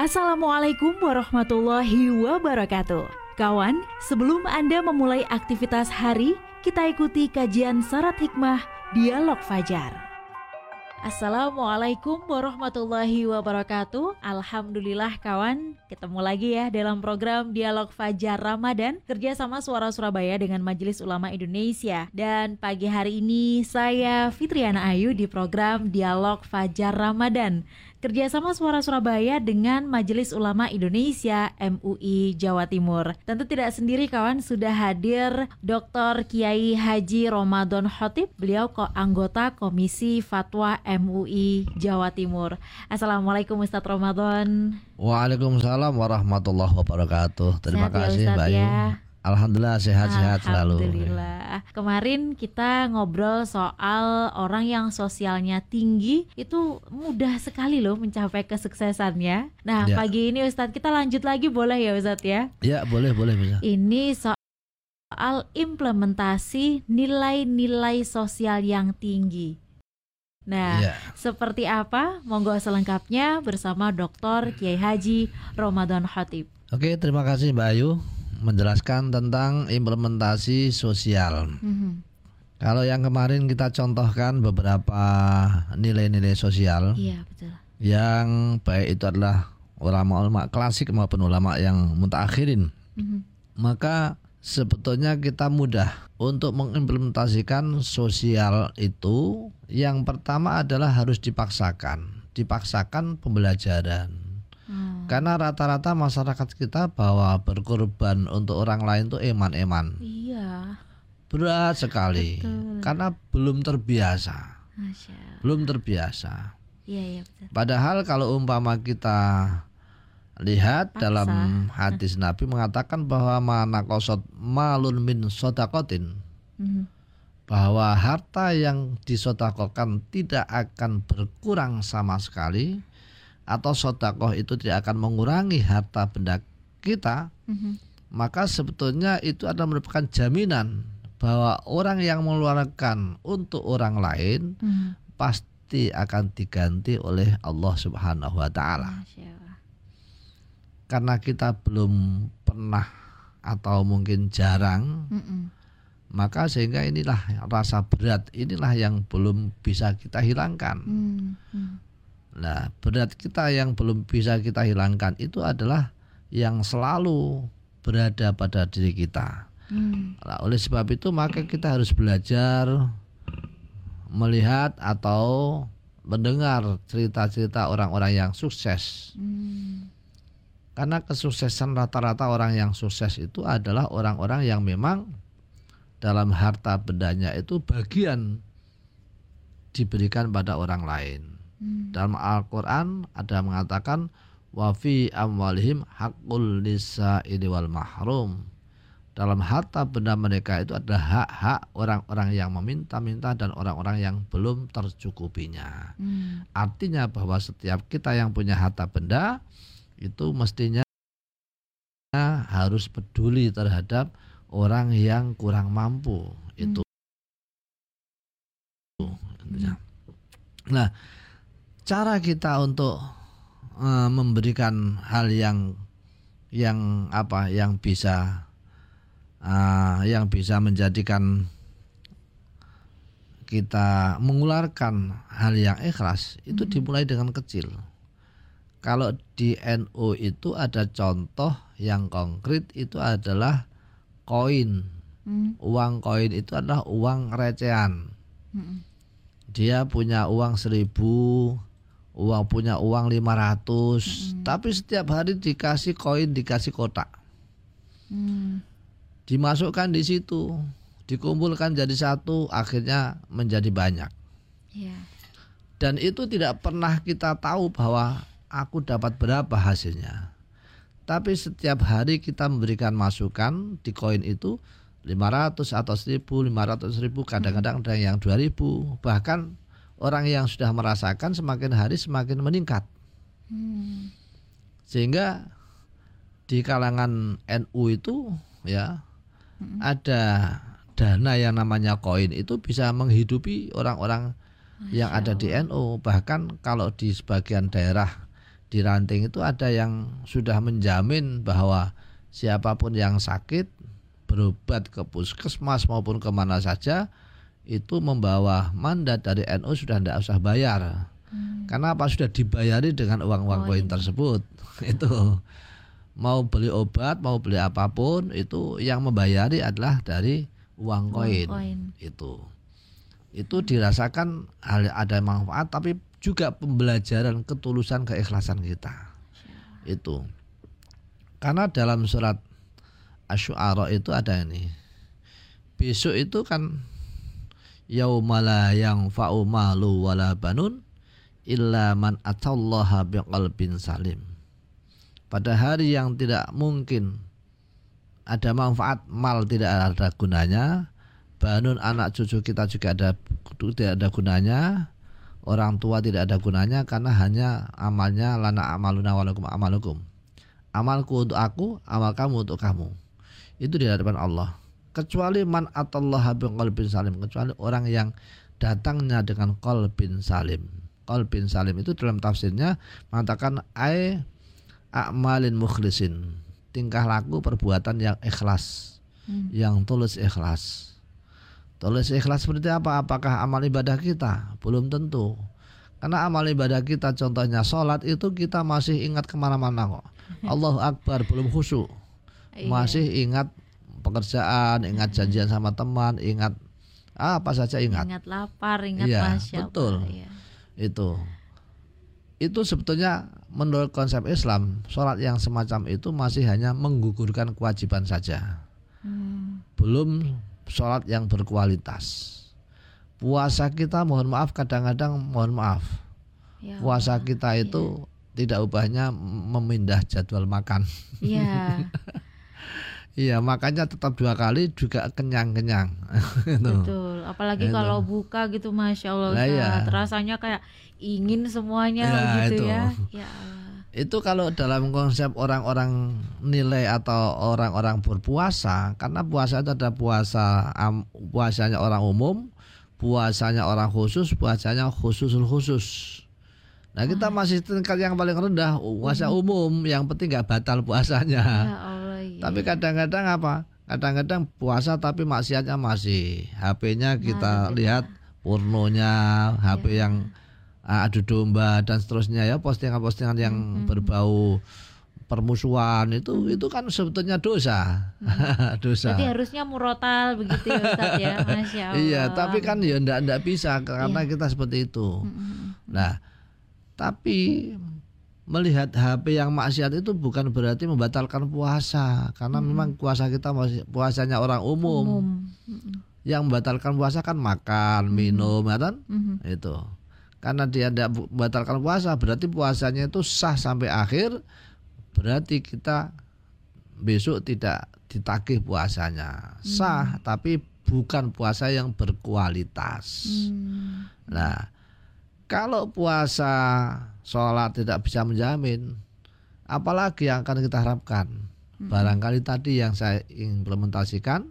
Assalamualaikum warahmatullahi wabarakatuh. Kawan, sebelum Anda memulai aktivitas hari, kita ikuti kajian syarat hikmah Dialog Fajar. Assalamualaikum warahmatullahi wabarakatuh Alhamdulillah kawan Ketemu lagi ya dalam program Dialog Fajar Ramadan Kerjasama Suara Surabaya dengan Majelis Ulama Indonesia Dan pagi hari ini saya Fitriana Ayu di program Dialog Fajar Ramadan kerjasama Suara Surabaya dengan Majelis Ulama Indonesia MUI Jawa Timur. Tentu tidak sendiri kawan sudah hadir Dr. Kiai Haji Ramadan Khotib, beliau kok anggota Komisi Fatwa MUI Jawa Timur. Assalamualaikum Ustadz Ramadan. Waalaikumsalam warahmatullahi wabarakatuh. Terima Sehat ya, kasih ya, Mbak Ayu. Alhamdulillah sehat-sehat selalu. Alhamdulillah. Kemarin kita ngobrol soal orang yang sosialnya tinggi itu mudah sekali loh mencapai kesuksesannya. Nah, ya. pagi ini Ustadz kita lanjut lagi boleh ya Ustadz ya? Ya, boleh, boleh bisa. Ini soal implementasi nilai-nilai sosial yang tinggi. Nah, ya. seperti apa? Monggo selengkapnya bersama Dr. Kiai Haji Ramadan Khatib. Oke, terima kasih Mbak Ayu menjelaskan tentang implementasi sosial. Mm-hmm. Kalau yang kemarin kita contohkan beberapa nilai-nilai sosial, iya betul. Yang baik itu adalah ulama-ulama klasik maupun ulama yang mutakhirin. Mm-hmm. Maka sebetulnya kita mudah untuk mengimplementasikan sosial itu. Yang pertama adalah harus dipaksakan, dipaksakan pembelajaran. Karena rata-rata masyarakat kita bahwa berkorban untuk orang lain tuh eman-eman. Iya. Berat sekali. Betul. Karena belum terbiasa. Masya. Belum terbiasa. Iya, iya betul. Padahal kalau umpama kita lihat Paksa. dalam hadis Nabi mengatakan bahwa mana kosot malun min sodakotin. Hmm. Bahwa harta yang disodakokan tidak akan berkurang sama sekali atau sodakoh itu tidak akan mengurangi harta benda kita, mm-hmm. maka sebetulnya itu adalah merupakan jaminan bahwa orang yang mengeluarkan untuk orang lain mm-hmm. pasti akan diganti oleh Allah Subhanahu wa taala. Karena kita belum pernah atau mungkin jarang mm-hmm. maka sehingga inilah rasa berat inilah yang belum bisa kita hilangkan. Mm-hmm Nah, berat kita yang belum bisa kita hilangkan itu adalah yang selalu berada pada diri kita. Hmm. Nah, oleh sebab itu maka kita harus belajar melihat atau mendengar cerita-cerita orang-orang yang sukses. Hmm. Karena kesuksesan rata-rata orang yang sukses itu adalah orang-orang yang memang dalam harta bendanya itu bagian diberikan pada orang lain. Hmm. Dalam Al-Qur'an ada mengatakan wa fi amwalihim haqqul lisa'ili wal mahrum. Dalam harta benda mereka itu ada hak-hak orang-orang yang meminta-minta dan orang-orang yang belum tercukupinya. Hmm. Artinya bahwa setiap kita yang punya harta benda itu mestinya harus peduli terhadap orang yang kurang mampu. Itu. Hmm. Nah, cara kita untuk uh, memberikan hal yang yang apa yang bisa uh, yang bisa menjadikan kita mengularkan hal yang ikhlas itu hmm. dimulai dengan kecil. Kalau di NU itu ada contoh yang konkret itu adalah koin. Hmm. Uang koin itu adalah uang recehan. Hmm. Dia punya uang seribu, uang punya uang 500 hmm. tapi setiap hari dikasih koin dikasih kotak hmm. dimasukkan di situ dikumpulkan jadi satu akhirnya menjadi banyak yeah. dan itu tidak pernah kita tahu bahwa aku dapat berapa hasilnya tapi setiap hari kita memberikan masukan di koin itu 500 atau 1000 500 ribu kadang-kadang ada yang 2000 bahkan orang yang sudah merasakan semakin hari semakin meningkat. Hmm. Sehingga di kalangan NU itu ya hmm. ada dana yang namanya koin itu bisa menghidupi orang-orang yang ada di NU. Bahkan kalau di sebagian daerah di ranting itu ada yang sudah menjamin bahwa siapa pun yang sakit berobat ke puskesmas maupun ke mana saja itu membawa mandat dari NU sudah tidak usah bayar. Hmm. Karena apa sudah dibayari dengan uang-uang oh, koin iya. tersebut. itu mau beli obat, mau beli apa pun itu yang membayari adalah dari uang koin. Itu. Itu dirasakan ada manfaat tapi juga pembelajaran ketulusan keikhlasan kita. Itu. Karena dalam surat Asy'ara itu ada ini. Besok itu kan yaumala yang fa'u malu wala banun illa man atallaha biqalbin salim. Pada hari yang tidak mungkin ada manfaat mal tidak ada gunanya, banun anak cucu kita juga ada tidak ada gunanya, orang tua tidak ada gunanya karena hanya amalnya lana amaluna walakum amalukum. Amalku untuk aku, amal kamu untuk kamu. Itu di hadapan Allah. Kecuali man atallaha biqalbin salim, kecuali orang yang datangnya dengan qalbin salim. Qalbin salim itu dalam tafsirnya mengatakan ai a'malin mukhlisin. Tingkah laku perbuatan yang ikhlas, hmm. yang tulus ikhlas Tulis ikhlas seperti apa? Apakah amal ibadah kita? Belum tentu. Karena amal ibadah kita contohnya sholat itu kita masih ingat ke mana-mana kok. Allah Akbar belum khusyuk. Iya. Masih ingat pekerjaan, ingat janjian sama teman, ingat apa saja ingat. Ingat lapar, ingat iya, betul. Iya. Itu. Itu sebetulnya menurut konsep Islam, sholat yang semacam itu masih hanya menggugurkan kewajiban saja. Hmm. Belum sholat yang berkualitas. Puasa kita mohon maaf kadang-kadang mohon maaf. Ya, Puasa kita itu ya. tidak ubahnya memindah jadwal makan. Iya. Iya, makanya tetap dua kali juga kenyang-kenyang. Betul. Apalagi itu. kalau buka gitu, masya Allah, nah, iya. rasanya kayak ingin semuanya ya, gitu itu. ya. Ya itu kalau dalam konsep orang-orang nilai atau orang-orang berpuasa karena puasa itu ada puasa um, puasanya orang umum puasanya orang khusus puasanya khususul khusus nah kita ah. masih tingkat yang paling rendah puasa umum yang penting nggak batal puasanya ya Allah, tapi kadang-kadang apa kadang-kadang puasa tapi maksiatnya masih HP-nya kita nah, lihat pornonya HP ya. yang uh, adu domba dan seterusnya ya postingan-postingan yang hmm. berbau permusuhan itu hmm. itu kan sebetulnya dosa hmm. dosa jadi harusnya murotal begitu ya Ustaz ya Masya Allah iya tapi kan ya ndak ndak bisa karena iya. kita seperti itu hmm. nah tapi melihat HP yang maksiat itu bukan berarti membatalkan puasa karena hmm. memang puasa kita masih puasanya orang umum, umum. Hmm. yang membatalkan puasa kan makan minum ya kan hmm. itu karena dia tidak batalkan puasa berarti puasanya itu sah sampai akhir berarti kita besok tidak ditagih puasanya sah hmm. tapi bukan puasa yang berkualitas hmm. nah kalau puasa sholat tidak bisa menjamin apalagi yang akan kita harapkan hmm. barangkali tadi yang saya implementasikan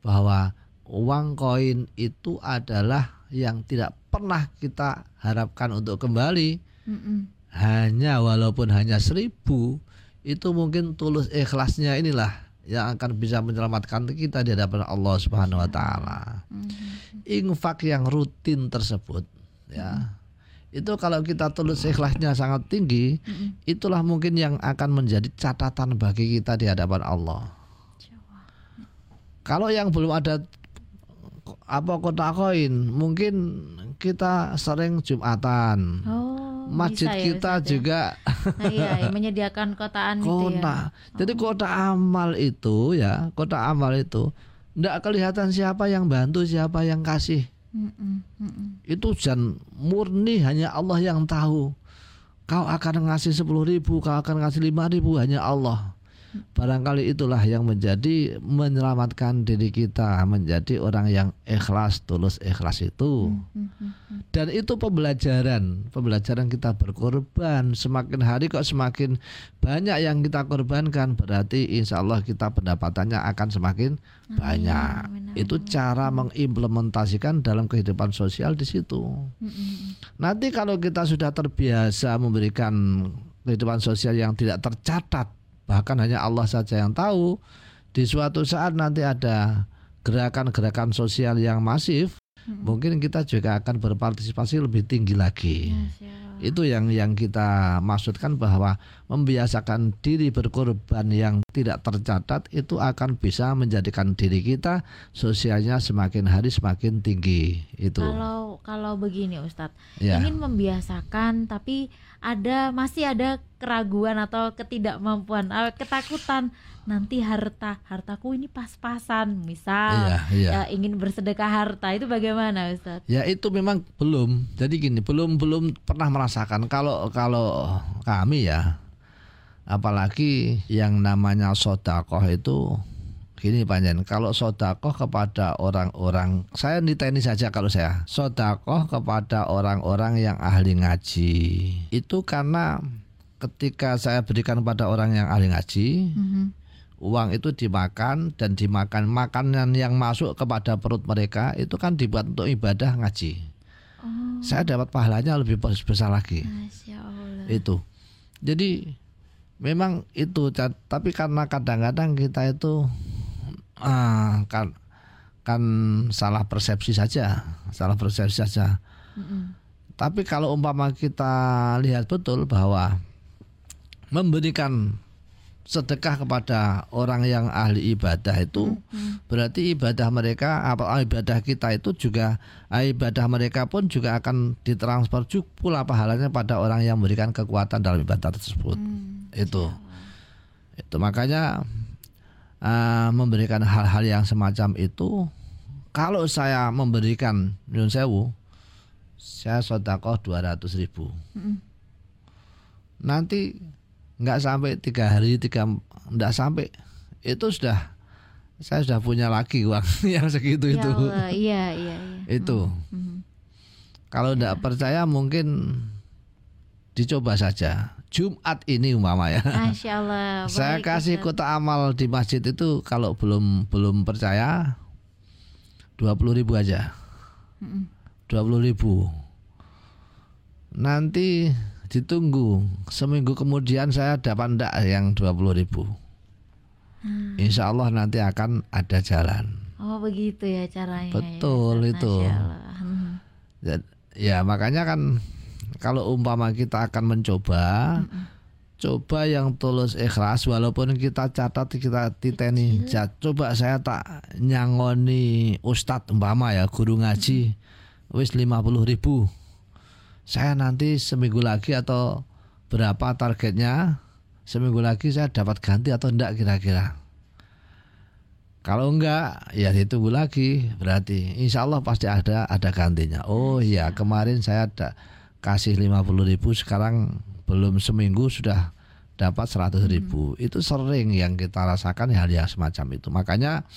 bahwa uang koin itu adalah yang tidak pernah kita harapkan untuk kembali Mm-mm. hanya walaupun hanya seribu itu mungkin tulus ikhlasnya inilah yang akan bisa menyelamatkan kita di hadapan Allah Subhanahu wa taala. Infak yang rutin tersebut ya. Itu kalau kita tulus ikhlasnya sangat tinggi, mm-hmm. itulah mungkin yang akan menjadi catatan bagi kita di hadapan Allah. Kalau yang belum ada apa kota koin mungkin kita sering jumatan oh, masjid ya, kita ya. juga nah, iya, ya, menyediakan kotaan kota itu ya. jadi oh. kota amal itu ya kota amal itu tidak kelihatan siapa yang bantu siapa yang kasih mm itu dan murni hanya Allah yang tahu. Kau akan ngasih sepuluh ribu kau akan ngasih lima ribu hanya Allah Barangkali itulah yang menjadi menyelamatkan diri kita menjadi orang yang ikhlas, tulus ikhlas itu. Dan itu pembelajaran, pembelajaran kita berkorban. Semakin hari kok semakin banyak yang kita korbankan, berarti insya Allah kita pendapatannya akan semakin banyak. Itu cara mengimplementasikan dalam kehidupan sosial di situ. Nanti kalau kita sudah terbiasa memberikan kehidupan sosial yang tidak tercatat, bahkan hanya Allah saja yang tahu. Di suatu saat nanti ada gerakan-gerakan sosial yang masif, hmm. mungkin kita juga akan berpartisipasi lebih tinggi lagi. Ya, itu yang yang kita maksudkan bahwa membiasakan diri berkorban yang tidak tercatat itu akan bisa menjadikan diri kita sosialnya semakin hari semakin tinggi. Itu. Kalau kalau begini Ustadz. Ya. ingin membiasakan tapi ada masih ada keraguan atau ketidakmampuan uh, ketakutan. Nanti harta hartaku ini pas-pasan. Misal iya, iya. Ya, ingin bersedekah harta itu bagaimana Ustaz? Ya itu memang belum. Jadi gini belum belum pernah merasakan. Kalau kalau kami ya apalagi yang namanya sodakoh itu gini panjen kalau sodakoh kepada orang-orang saya niteni saja kalau saya sodakoh kepada orang-orang yang ahli ngaji itu karena ketika saya berikan pada orang yang ahli ngaji, mm-hmm. uang itu dimakan dan dimakan makanan yang masuk kepada perut mereka itu kan dibuat untuk ibadah ngaji. Oh. Saya dapat pahalanya lebih besar lagi. Itu. Jadi memang itu tapi karena kadang-kadang kita itu ah, kan kan salah persepsi saja, salah persepsi saja. Mm-hmm. Tapi kalau umpama kita lihat betul bahwa memberikan sedekah kepada orang yang ahli ibadah itu hmm. berarti ibadah mereka apa ibadah kita itu juga ibadah mereka pun juga akan ditransfer juga pula pahalanya pada orang yang memberikan kekuatan dalam ibadah tersebut hmm. Itu. Itu. Makanya uh, memberikan hal-hal yang semacam itu kalau saya memberikan Nyun Sewu saya sodakoh dua ratus ribu. Nanti nggak sampai tiga hari tiga nggak sampai itu sudah saya sudah punya lagi uang yang segitu ya itu Allah, iya iya, iya. itu. Hmm. kalau tidak ya. percaya mungkin dicoba saja Jumat ini umpama ya Masya Allah, saya kasih kota amal di masjid itu kalau belum belum percaya dua puluh ribu aja. Dua puluh ribu. Nanti ditunggu. Seminggu kemudian saya dapat ndak yang dua puluh ribu. Hmm. Insya Allah nanti akan ada jalan. Oh begitu ya caranya ya, betul ya, itu. Hmm. ya makanya kan kalau umpama kita akan mencoba hmm. coba yang tulus ikhlas walaupun kita catat kita titeni coba saya tak nyangoni ustadz umpama ya guru ngaji hmm. wis lima puluh ribu. Saya nanti seminggu lagi atau berapa targetnya seminggu lagi saya dapat ganti atau enggak kira-kira. Kalau enggak ya ditunggu lagi. Berarti insya Allah pasti ada ada gantinya. Oh iya. kemarin saya ada kasih 50 ribu sekarang belum seminggu sudah dapat 100 ribu. Hmm. itu sering yang kita rasakan hal yang semacam itu. Makanya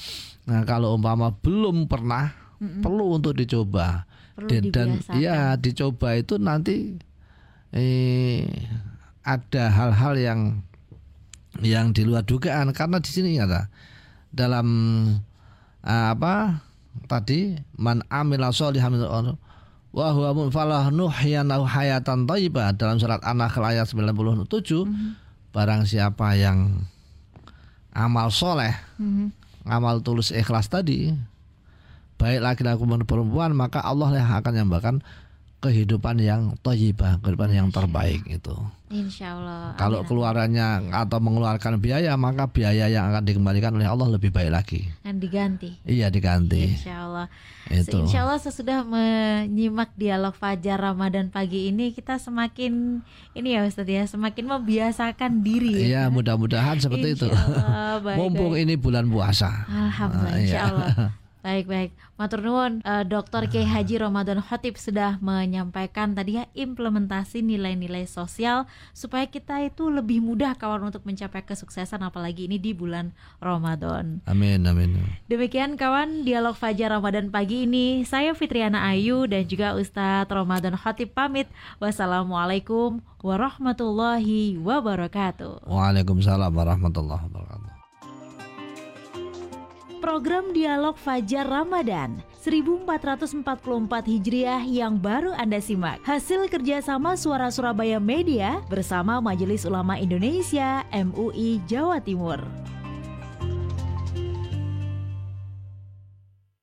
nah, kalau umpama belum pernah hmm. perlu untuk dicoba. Dan, dan ya dicoba itu nanti eh, ada hal-hal yang yang di luar dugaan. Karena di sini ada dalam uh, apa tadi man amila sholihan wa huwa munfalah nuhyanahu hayatan thayyibah dalam surat An-Nahl ayat 97 mm -hmm. barang siapa yang amal soleh mm -hmm. amal tulus ikhlas tadi baik laki-laki maupun perempuan maka Allah yang akan nyambakan kehidupan yang toyibah, kehidupan yang terbaik itu. Insya Allah. Kalau keluarannya atau mengeluarkan biaya, maka biaya yang akan dikembalikan oleh Allah lebih baik lagi. Dan diganti. Iya diganti. Insya Allah. Itu. Insya Allah sesudah menyimak dialog Fajar Ramadan pagi ini, kita semakin ini ya Ustaz ya, semakin membiasakan diri. Iya, mudah-mudahan seperti Insya Allah, itu. Baik, Mumpung baik. ini bulan puasa. Alhamdulillah. Insya iya. Allah. Baik baik, Matur nuwun, uh, Dr. Kiai Haji Ramadan Khotib sudah menyampaikan tadi ya implementasi nilai-nilai sosial supaya kita itu lebih mudah kawan untuk mencapai kesuksesan apalagi ini di bulan Ramadan. Amin amin. Demikian kawan dialog Fajar Ramadan pagi ini saya Fitriana Ayu dan juga Ustadz Ramadan Khotib pamit. Wassalamualaikum warahmatullahi wabarakatuh. Waalaikumsalam warahmatullahi wabarakatuh program Dialog Fajar Ramadan 1444 Hijriah yang baru Anda simak. Hasil kerjasama Suara Surabaya Media bersama Majelis Ulama Indonesia MUI Jawa Timur.